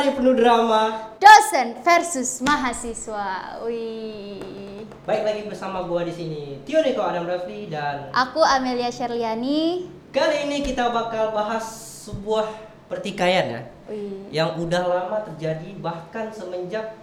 hari penuh drama. Dosen versus mahasiswa. Wih. Baik lagi bersama gua di sini. Tio Niko Adam Rafli dan Aku Amelia Sherliani. kali ini kita bakal bahas sebuah pertikaian ya Wih. yang udah lama terjadi bahkan semenjak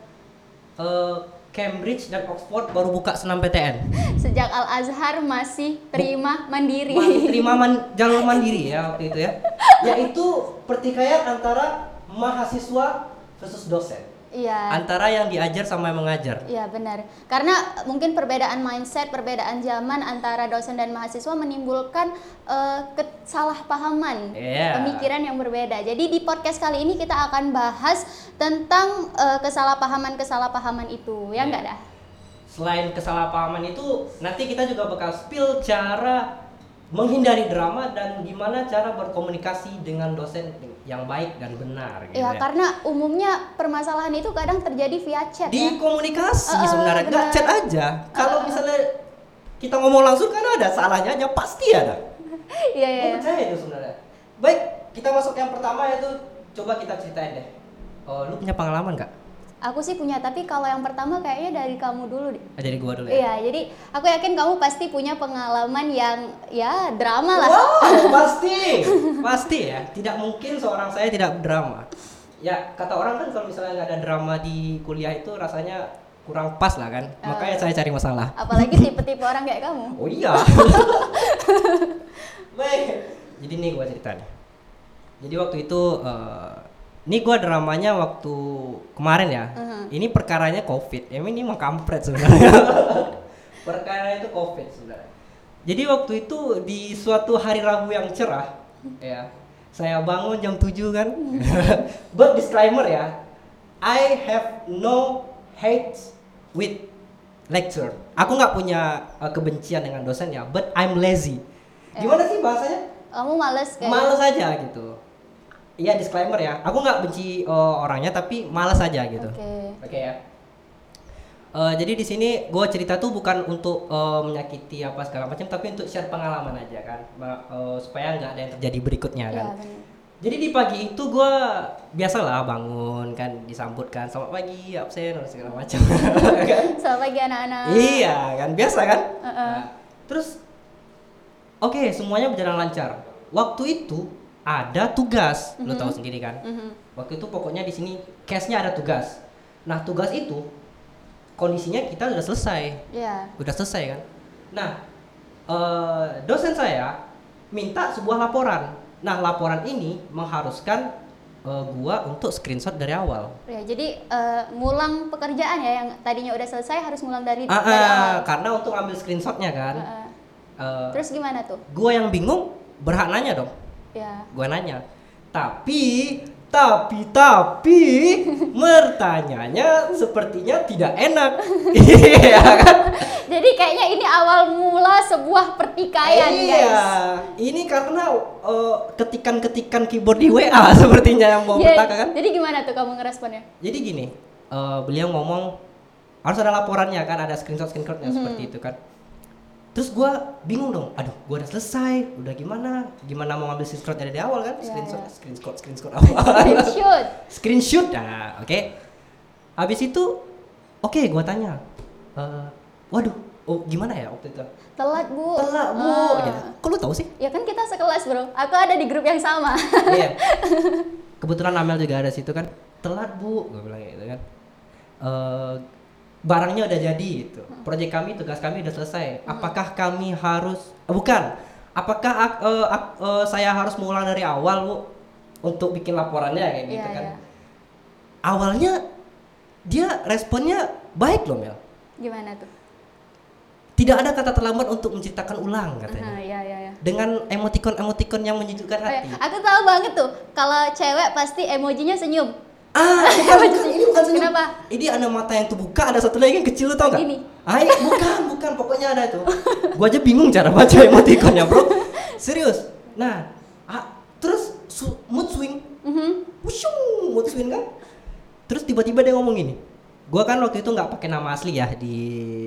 eh, Cambridge dan Oxford baru buka senam PTN. Sejak Al Azhar masih terima mandiri. Masih terima man- jalur mandiri ya waktu itu ya. Yaitu pertikaian antara mahasiswa versus dosen. Iya. Antara yang diajar sama yang mengajar. Iya benar. Karena mungkin perbedaan mindset, perbedaan zaman antara dosen dan mahasiswa menimbulkan eh, kesalahpahaman, Iya. pemikiran yang berbeda. Jadi di podcast kali ini kita akan bahas tentang eh, kesalahpahaman-kesalahpahaman itu, ya enggak dah? Selain kesalahpahaman itu, nanti kita juga bakal spill cara menghindari drama dan gimana cara berkomunikasi dengan dosen yang baik dan benar gitu Ya, ya. karena umumnya permasalahan itu kadang terjadi via chat Di ya. komunikasi eh, sebenarnya nggak chat aja. Kalau misalnya kita ngomong langsung kan ada salahnya aja pasti ada. Iya, iya. Iya. percaya itu sebenarnya. Baik, kita masuk yang pertama yaitu coba kita ceritain deh. Oh, lu punya pengalaman nggak? Aku sih punya, tapi kalau yang pertama kayaknya dari kamu dulu deh. Ah, Dari gua dulu ya. Iya, jadi aku yakin kamu pasti punya pengalaman yang ya drama lah. Wow, pasti, pasti ya. Tidak mungkin seorang saya tidak drama. Ya kata orang kan kalau misalnya nggak ada drama di kuliah itu rasanya kurang pas lah kan. Makanya saya cari masalah. Apalagi tipe-tipe orang kayak kamu. Oh iya. Baik. Jadi nih gua cerita nih. Jadi waktu itu eh, ini gua dramanya waktu kemarin ya. Mhm. Ini perkaranya covid. Emang ini mah kampret sebenarnya. Perkara itu covid sebenarnya. Jadi waktu itu di suatu hari Rabu yang cerah, ya, saya bangun jam 7 kan. But disclaimer ya, I have no hate with lecture. Aku nggak punya uh, kebencian dengan dosen ya, but I'm lazy. Gimana sih bahasanya? Kamu males kayak Males aja gitu. Iya disclaimer ya, aku nggak benci uh, orangnya tapi males aja gitu. Oke. Oke ya. Eh, jadi di sini gue cerita tuh bukan untuk eh, menyakiti apa segala macam, tapi untuk share pengalaman aja kan, Ma- eh, supaya nggak ada yang terjadi berikutnya Iya, kan. benar. Jadi di pagi itu gue biasalah bangun kan, disambut kan, selamat pagi absen dan segala macam. kan? Selamat pagi anak-anak. Iya kan, biasa kan. Uh-uh. Nah, terus, oke semuanya berjalan lancar. Waktu itu ada tugas, lo tahu sendiri kan. Mhm. Waktu itu pokoknya di sini case-nya ada tugas. Nah, tugas itu kondisinya kita udah selesai. Iya. Udah selesai kan? Nah, eh, dosen saya minta sebuah laporan. Nah, laporan ini mengharuskan eh, gua untuk screenshot dari awal. Ya, jadi ngulang pekerjaan ya yang tadinya udah selesai harus ngulang dari, Ah, dari ah, awal. karena untuk ambil screenshotnya kan. Heeh. eh, Terus gimana tuh? gua yang bingung berhak nanya dong. Ya. Gua nanya. Tapi tapi tapi mertanyanya sepertinya tidak enak. Iya kan? Jadi kayaknya ini awal mula sebuah pertikaian, iya. guys. Ini karena eh, ketikan-ketikan keyboard di WA sepertinya yang mau Ya, bertaka kan. Jadi gimana tuh kamu ngeresponnya? Jadi gini, eh, beliau ngomong harus ada laporannya kan, ada screenshot-screenshotnya Mhm. seperti itu kan. Terus gua bingung dong, aduh gua udah selesai, udah gimana? Gimana mau ngambil screenshot dari awal kan? Iya, Screenshot, iya. screenshot, screenshot apa? Screenshot. screenshot nah oke habis itu oke gua tanya "Eh, waduh oh gimana ya waktu itu Telat, Bu. telat bu Ah. gitu. kok lu tahu sih Ya kan kita sekelas, Bro. Aku ada di grup yang sama. iya kebetulan Amel juga ada situ kan telat bu gue bilang gitu kan Eh, barangnya udah jadi gitu proyek kami tugas kami udah selesai apakah kami harus eh, bukan apakah ak- ak- eh, saya harus mengulang dari awal bu untuk bikin laporannya kayak gitu Iya, kan iya. awalnya dia responnya baik loh Mel Gimana tuh? tidak ada kata terlambat untuk menceritakan ulang katanya Aha, iya, iya, iya. dengan emoticon-emoticon yang menyejukkan Oh, ya. hati Aku tahu banget tuh, kalau cewek pasti emojinya senyum. Ah bukan, bukan ini bukan senyum. Kenapa? ini ada mata yang terbuka ada satu lagi yang kecil tau gak Gini. ah iya, bukan bukan pokoknya ada itu gua aja bingung cara baca emoticonnya bro serius nah ah, terus su- mood swing Mhm. Wushung, mood swing kan terus tiba-tiba dia ngomong gini gua kan waktu itu nggak pakai nama asli ya di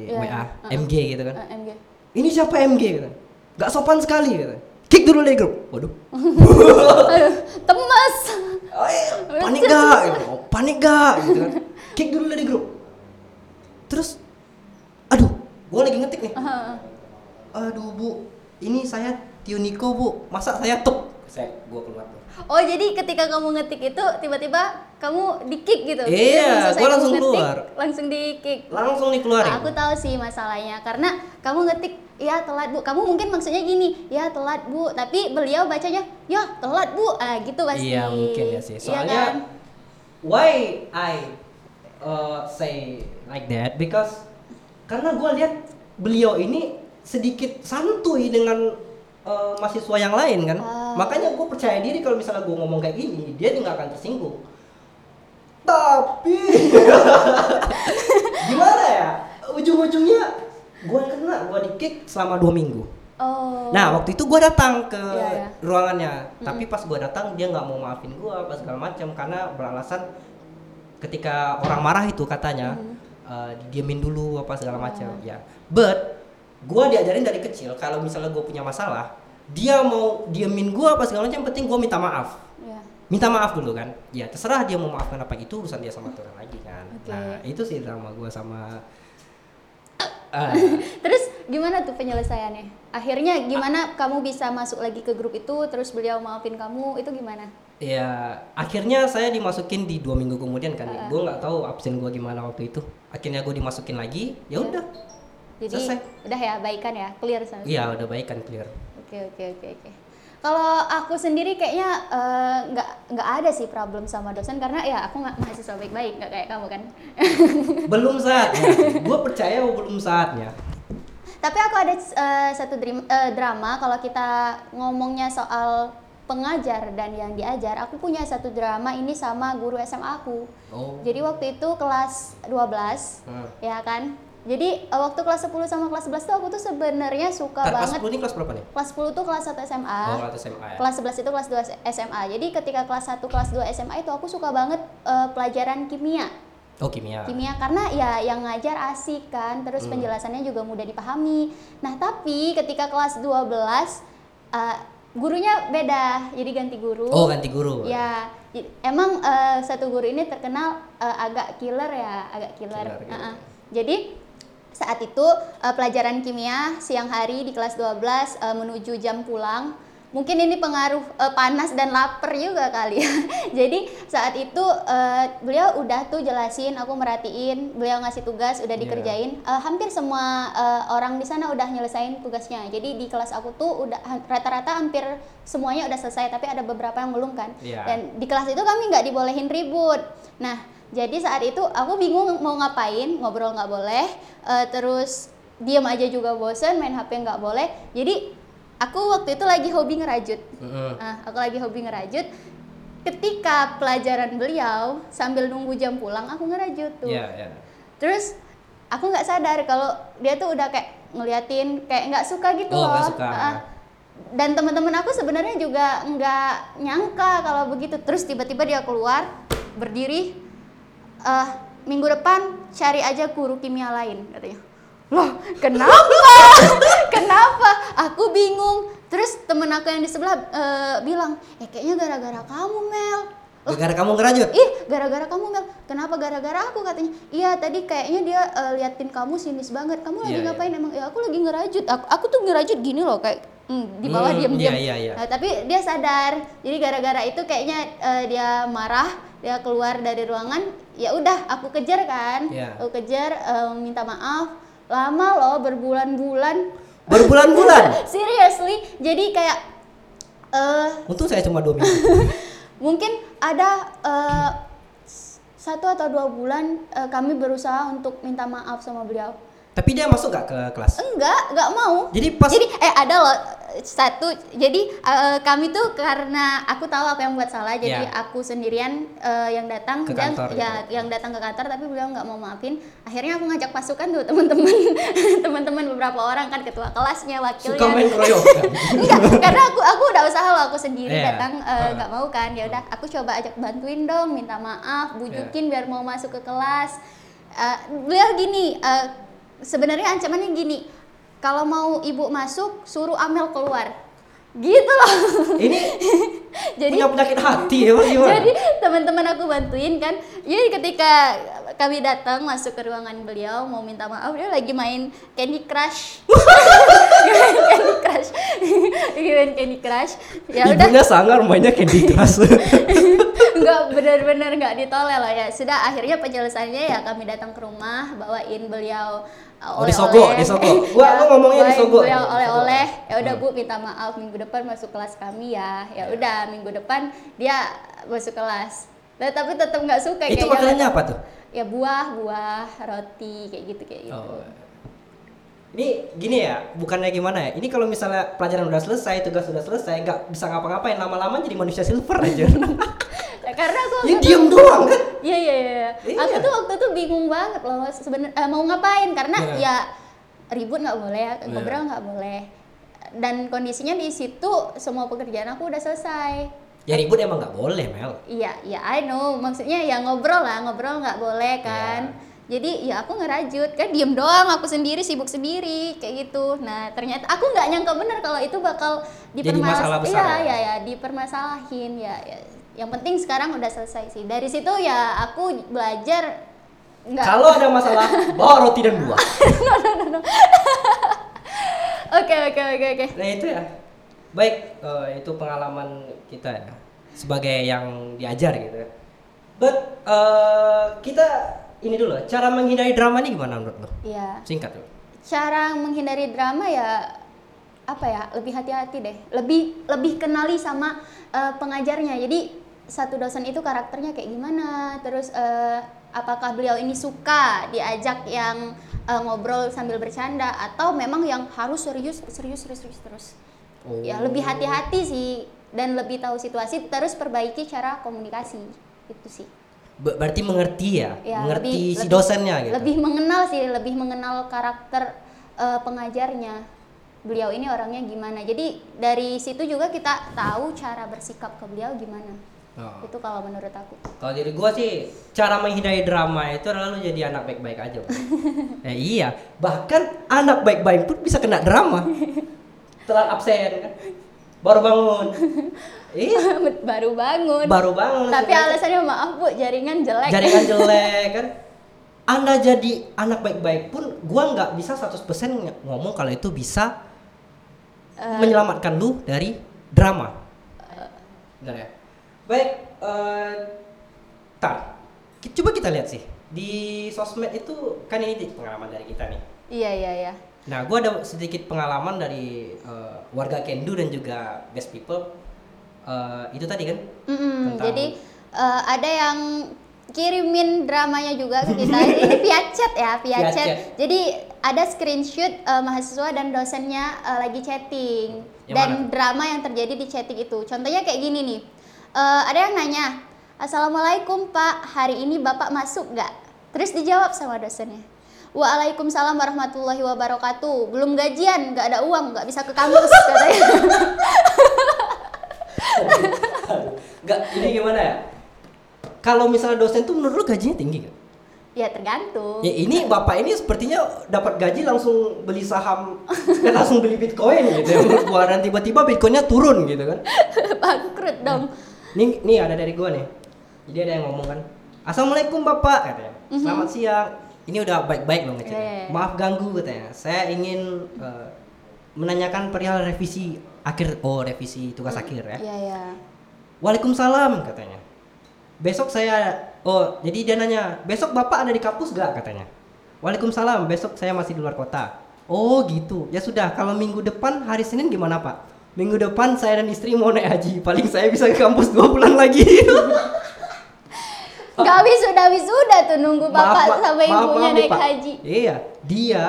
Iya, WA iya. Uh-uh. MG gitu kan Eh, MG. ini siapa MG gitu nggak sopan sekali gitu kick dulu dari grup waduh Aduh, temes. Oh, iya, panik gak? Gitu. Oh, panik gak? Gitu kan. Kick dulu dari grup. Terus aduh gua lagi ngetik nih. Aduh bu ini saya Tio Niko bu. Masa saya tuk? Saya gua keluar tuh. Oh jadi ketika kamu ngetik itu tiba-tiba kamu di kick gitu? Iya, gua kamu langsung ngetik, keluar. Langsung di kick. langsung dikeluarin. Nah, aku tahu sih masalahnya karena kamu ngetik ya telat bu. Kamu mungkin maksudnya gini ya telat bu, tapi beliau bacanya ya telat bu. Ah gitu pasti. Iya mungkin ya sih. Iya Soalnya kan? why I uh, say like that because karena gue lihat beliau ini sedikit santuy dengan uh, mahasiswa yang lain kan. Ah. Makanya gue percaya diri kalau misalnya gue ngomong kayak gini dia nggak akan tersinggung. Tapi gimana ya? Ujung-ujungnya gue kena gue di kick selama dua minggu. Oh. Nah waktu itu gue datang ke Iya, iya. ruangannya, tapi pas gue datang dia nggak mau maafin gue apa segala macam karena beralasan ketika orang marah itu katanya eh, diemin dulu apa segala macam. Ya, but gue diajarin dari kecil kalau misalnya gue punya masalah, dia mau diemin gue apa segala macam, penting gue minta maaf. Iya. Minta maaf dulu kan, ya terserah dia mau maafkan apa itu urusan dia sama Tuhan lagi kan. Oke. Nah itu sih drama gue sama. Ah. Terus gimana tuh penyelesaiannya? Akhirnya gimana kamu bisa masuk lagi ke grup itu terus beliau maafin kamu itu gimana? Ya, akhirnya saya dimasukin di dua minggu kemudian kan. Ah. Gue nggak tahu absen gue gimana waktu itu. Akhirnya gue dimasukin lagi. Ya udah. Jadi Selesai. udah ya baikan ya, clear sama Iya, udah baik kan clear. Oke oke oke oke. Kalau aku sendiri kayaknya eh, nggak nggak ada sih problem sama dosen karena ya aku nggak mahasiswa baik-baik nggak kayak kamu kan. Belum saatnya. gue percaya belum saatnya. Tapi aku ada eh, satu dream- eh, drama kalau kita ngomongnya soal pengajar dan yang diajar, aku punya satu drama ini sama guru SMA aku. Oh. Jadi waktu itu kelas 12 Hmm. ya kan. Jadi eh, waktu kelas 10 sama kelas 11 tuh aku tuh sebenarnya suka Ntar, kelas banget. 10 ini kelas berapa nih? Kelas 10 tuh kelas 1 SMA. Oh, kelas SMA ya. Kelas 11 itu kelas 2 SMA. Jadi ketika kelas 1 kelas 2 SMA itu aku suka banget eh, pelajaran kimia. Oh, kimia. Kimia karena ya yang ngajar asik kan, terus Hmm. penjelasannya juga mudah dipahami. Nah, tapi ketika kelas 12 eh, gurunya beda, jadi ganti guru. Oh, ganti guru. Ya, emang eh, satu guru ini terkenal eh, agak killer ya, agak killer. Killer, gitu. Uh-uh. Jadi saat itu eh, pelajaran kimia siang hari di kelas 12 eh, menuju jam pulang. Mungkin ini pengaruh eh, panas dan lapar juga kali ya. Jadi saat itu eh, beliau udah tuh jelasin, aku merhatiin, beliau ngasih tugas udah Iya. dikerjain. Eh, hampir semua eh, orang di sana udah nyelesain tugasnya. Jadi di kelas aku tuh udah rata-rata hampir semuanya udah selesai, tapi ada beberapa yang belum kan. Iya. Dan di kelas itu kami nggak dibolehin ribut. Nah, jadi saat itu aku bingung mau ngapain, ngobrol nggak boleh, eh, terus diam aja juga bosen, main HP nggak boleh. Jadi aku waktu itu lagi hobi ngerajut. Nah, aku lagi hobi ngerajut. Ketika pelajaran beliau sambil nunggu jam pulang, aku ngerajut tuh. Iya, iya. Terus aku nggak sadar kalau dia tuh udah kayak ngeliatin kayak nggak suka gitu Oh, loh. suka. Ah. dan teman-teman aku sebenarnya juga nggak nyangka kalau begitu. Terus tiba-tiba dia keluar berdiri eh minggu depan cari aja guru kimia lain katanya. Loh, kenapa? kenapa? Aku bingung. Terus temen aku yang di sebelah eh, bilang, "Ya kayaknya gara-gara kamu, Mel." Loh, Gara-gara kamu ngerajut. ih gara-gara kamu Mel kenapa gara-gara aku katanya iya tadi kayaknya dia eh, liatin kamu sinis banget kamu lagi Iya, iya. ngapain emang ya aku lagi ngerajut aku, aku tuh ngerajut gini loh kayak hmm, di bawah Hmm, diam-diam iya, iya, iya. Nah, tapi dia sadar jadi gara-gara itu kayaknya eh, dia marah dia keluar dari ruangan ya udah aku kejar kan Iya. aku kejar eh, minta maaf lama loh berbulan-bulan Berbulan-bulan. seriously jadi kayak eh Untung saya cuma dua minggu. mungkin ada s- satu atau dua bulan eh, kami berusaha untuk minta maaf sama beliau Tapi dia masuk gak ke kelas? enggak enggak mau. Jadi pas jadi eh ada loh satu. Jadi eh, kami tuh karena aku tahu aku yang buat salah jadi Ya. aku sendirian eh, yang datang Ke dan kantor ya gitu. yang datang ke kantor tapi beliau nggak mau maafin. Akhirnya aku ngajak pasukan tuh teman-teman. Teman-teman beberapa orang kan ketua kelasnya wakilnya. Suka main enggak karena aku aku udah usaha loh aku sendiri Iya. datang eh, nggak mau kan. Ya udah aku coba ajak bantuin dong minta maaf bujukin biar mau masuk ke kelas. Eh, beliau gini eh, sebenarnya ancamannya gini kalau mau ibu masuk suruh Amel keluar. Gitu loh. Ini jadi punya penyakit hati ya gimana? jadi teman-teman aku bantuin kan. Jadi ketika kami datang masuk ke ruangan beliau mau minta maaf dia lagi main Candy Crush. Candy Crush. Main Candy Crush. Ya udah. sangar mainnya Candy Crush. nggak benar-benar nggak ditolel lah ya sudah akhirnya penyelesaiannya ya kami datang ke rumah bawain beliau uh, Oh, di Sogo, di Sogo. Gua- gua ngomongnya di Sogo. beliau oleh-oleh ya udah Hmm. bu minta maaf minggu depan masuk kelas kami ya ya udah minggu depan dia masuk kelas Nah, tapi tetap nggak suka Itu makanannya apa tuh? ya buah buah roti kayak gitu kayak gitu Oh. Ini gini ya, bukannya gimana ya? Ini kalau misalnya pelajaran udah selesai, tugas udah selesai, nggak bisa ngapa-ngapain, lama-lama jadi manusia silver aja. Ya, karena aku ya diem doang kan? Iya iya iya. Iya. Aku tuh waktu itu bingung banget loh sebenarnya mau ngapain karena Iya. ya ribut nggak boleh, Iya. ngobrol nggak boleh. Dan kondisinya di situ semua pekerjaan aku udah selesai. Ya ribut emang nggak boleh Mel. Iya, iya I know. Maksudnya ya ngobrol lah, ngobrol nggak boleh kan. Iya. Jadi ya aku ngerajut kan diem doang aku sendiri sibuk sendiri kayak gitu. Nah ternyata aku nggak nyangka bener kalau itu bakal Jadi masalah besar Iya ya? ya ya dipermasalahin ya, ya. Yang penting sekarang udah selesai sih. Dari situ ya aku belajar nggak. Kalau ada masalah, bawa roti dan buah. Oke oke oke oke. Nah itu ya. Baik, eh, itu pengalaman kita ya sebagai yang diajar gitu ya. But eh, kita ini dulu, cara menghindari drama ini gimana menurut lo? Iya. Singkat tuh. cara menghindari drama ya apa ya lebih hati-hati deh. Lebih lebih kenali sama eh, pengajarnya. Jadi satu dosen itu karakternya kayak gimana terus eh, apakah beliau ini suka diajak yang eh, ngobrol sambil bercanda atau memang yang harus serius serius serius serius terus. Oh. ya lebih hati-hati sih dan lebih tahu situasi terus perbaiki cara komunikasi. Itu sih. Ber- Berarti mengerti ya, ya mengerti lebih- si lebih- dosennya gitu. lebih mengenal sih lebih mengenal karakter eh, pengajarnya beliau ini orangnya gimana jadi dari situ juga kita tahu cara bersikap ke beliau gimana Oh. itu kalau menurut aku Kalau dari gua sih cara menghindari drama itu adalah lu jadi anak baik-baik aja. Eh, iya, bahkan anak baik-baik pun bisa kena drama. Telat absen kan. Baru bangun. iya, baru bangun baru bangun. tapi alasannya maaf bu jaringan jelek jaringan jelek kan. Anda jadi anak baik-baik pun gua nggak bisa 100% ng- ngomong kalau itu bisa Eh, menyelamatkan lu dari drama. Bentar ya. Baik, eh tar. Ki- Coba kita lihat sih di sosmed itu kan ini pengalaman dari kita nih. iya iya iya Nah, gua ada sedikit pengalaman dari eh, warga Kendu dan juga best people. Eh, itu tadi kan? Mm-mm, Tentang- jadi eh, ada yang kirimin dramanya juga ke kita ini via chat ya via, Via chat. chat. jadi ada screenshot eh, mahasiswa dan dosennya eh, lagi chatting Yang dan mana? drama yang terjadi di chatting itu contohnya kayak gini nih Eh, ada yang nanya assalamualaikum pak hari ini bapak masuk nggak terus dijawab sama dosennya Waalaikumsalam warahmatullahi wabarakatuh. Belum gajian, nggak ada uang, nggak bisa ke kampus katanya. Enggak, ini gimana ya? Kalau misalnya dosen tuh menurut lu gajinya tinggi gak? ya tergantung. Ya ini bapak ini sepertinya dapat gaji langsung beli saham dan langsung beli bitcoin gitu ya menurut gua dan tiba-tiba bitcoinnya turun gitu kan. Bangkrut dong. Nih, nih ada dari gua nih. Jadi ada yang ngomong kan, Assalamualaikum bapak katanya. Selamat siang. Ini udah baik-baik loh ngechatnya. Iya, iya, iya. Maaf ganggu katanya. Saya ingin eh, menanyakan perihal revisi akhir oh revisi tugas akhir ya. Iya ya. Waalaikumsalam katanya. Besok saya oh jadi dia nanya besok bapak ada di kampus gak katanya. Waalaikumsalam besok saya masih di luar kota. Oh gitu ya sudah kalau minggu depan hari Senin gimana pak? Minggu depan saya dan istri mau naik haji paling saya bisa ke kampus dua bulan lagi. Gak wisuda wisuda tuh nunggu bapak Maaf, sama ibunya maaf naik Pak. haji. Iya dia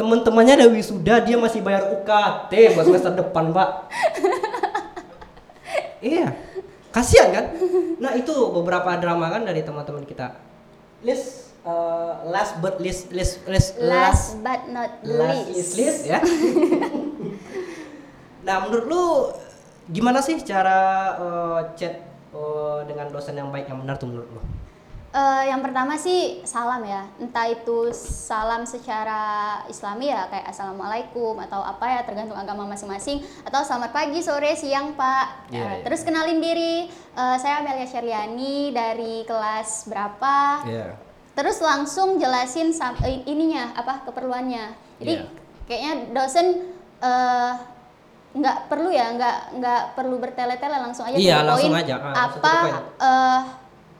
teman-temannya ada wisuda dia masih bayar UKT buat semester depan pak. iya kasihan kan? Nah itu beberapa drama kan dari teman-teman kita. List uh, last but least list list Last but not last list, least. list ya. Nah menurut lu gimana sih cara uh, chat uh, dengan dosen yang baik yang benar tuh menurut lu Eh, yang pertama sih salam ya, entah itu salam secara Islami ya kayak assalamualaikum atau apa ya tergantung agama masing-masing atau selamat pagi, sore, siang pak. Ya, iya. Terus kenalin diri, Eh, saya Amelia Syariani dari kelas berapa. Iya. Terus langsung jelasin sam- eh, ininya apa keperluannya. Jadi Iya. kayaknya dosen eh, nggak perlu ya, nggak nggak perlu bertele-tele langsung aja Iya, the langsung aja, ah, apa eh,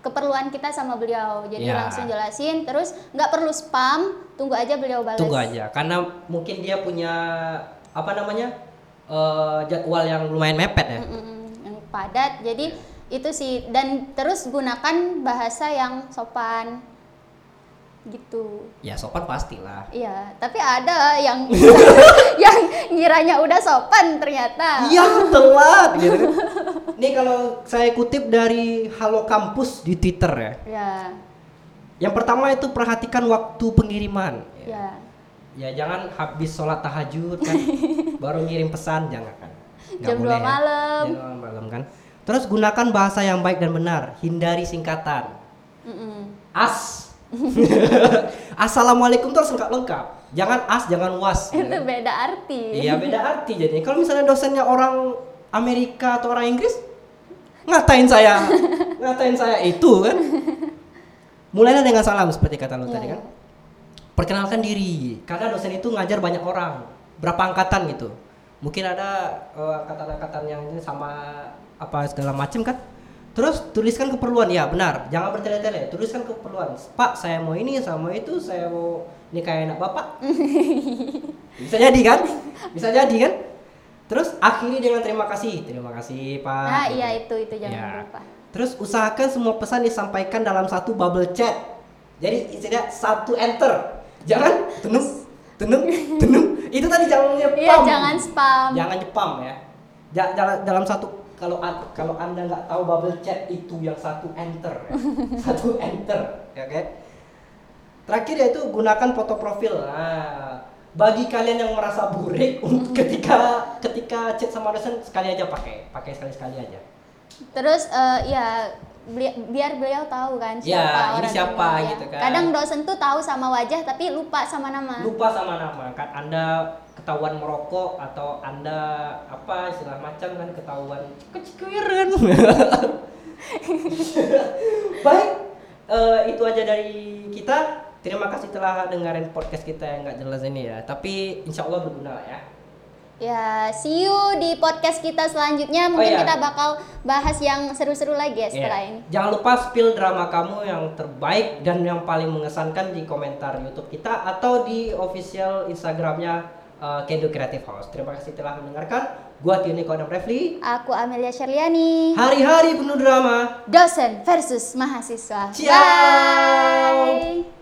keperluan kita sama beliau. Jadi Iya. langsung jelasin. Terus nggak perlu spam, tunggu aja beliau balas. Tunggu aja, karena mungkin dia punya apa namanya eh, jadwal yang lumayan mepet ya. Mm-mm, yang padat. Jadi itu sih dan terus gunakan bahasa yang sopan gitu. Ya sopan pastilah. Iya, tapi ada yang yang ngiranya udah sopan ternyata. Iya telat gitu. Ini kalau saya kutip dari Halo Kampus di Twitter ya. Ya, Yang pertama itu perhatikan waktu pengiriman. ya. Ya jangan habis sholat tahajud kan baru ngirim pesan jangan kan. Nggak Jam boleh dua malam. Jam dua malam kan. Terus gunakan bahasa yang baik dan benar, hindari singkatan. Mm-mm. As. Assalamualaikum terus lengkap lengkap. Jangan as, jangan was. Itu kan. beda arti. Iya beda arti jadi. Kalau misalnya dosennya orang Amerika atau orang Inggris, ngatain saya, ngatain saya itu kan. Mulailah dengan salam seperti kata lu Iya, tadi iya. kan. Perkenalkan diri, karena dosen itu ngajar banyak orang, berapa angkatan gitu. Mungkin ada eh, angkatan-angkatan yang ini sama apa segala macam kan. Terus tuliskan keperluan, ya benar, jangan bertele-tele. Tuliskan keperluan. Pak, saya mau ini, sama itu, saya mau nikahin anak bapak. Bisa jadi kan? Bisa jadi kan? Terus akhiri dengan terima kasih. Terima kasih, Pak. Nah, Gitu. iya itu itu jangan Ya. lupa. Terus usahakan semua pesan disampaikan dalam satu bubble chat. Jadi istilahnya satu enter. Jangan tenung, tenung, tenung. Itu tadi jangan nyepam. Iya, jangan spam. Jangan nyepam ya. Ja- jala- dalam satu kalau kalau anda nggak tahu bubble chat itu yang satu enter, ya. satu enter, ya oke. Terakhir yaitu gunakan foto profil. Nah, bagi kalian yang merasa burik untuk ketika ketika chat sama dosen sekali aja pakai, pakai sekali sekali aja. Terus eh, ya beli- biar beliau tahu kan Ya, siapa ini orang siapa ini, ya. gitu kan. Kadang dosen tuh tahu sama wajah tapi lupa sama nama. lupa sama nama kan anda ketahuan merokok atau anda apa istilah macam kan ketahuan kecikuiran baik eh, itu aja dari kita terima kasih telah dengerin podcast kita yang nggak jelas ini ya tapi insya Allah berguna lah ya Ya, see you di podcast kita selanjutnya. Mungkin iya. kita bakal bahas yang seru-seru lagi ya setelah Iya. ini. Jangan lupa spill drama kamu yang terbaik dan yang paling mengesankan di komentar YouTube kita atau di official Instagramnya uh, Kendo Creative House. Terima kasih telah mendengarkan. Gua Tio Niko Refli. Aku Amelia Sherliani. Hari-hari penuh drama. Dosen versus mahasiswa. Ciao. Bye.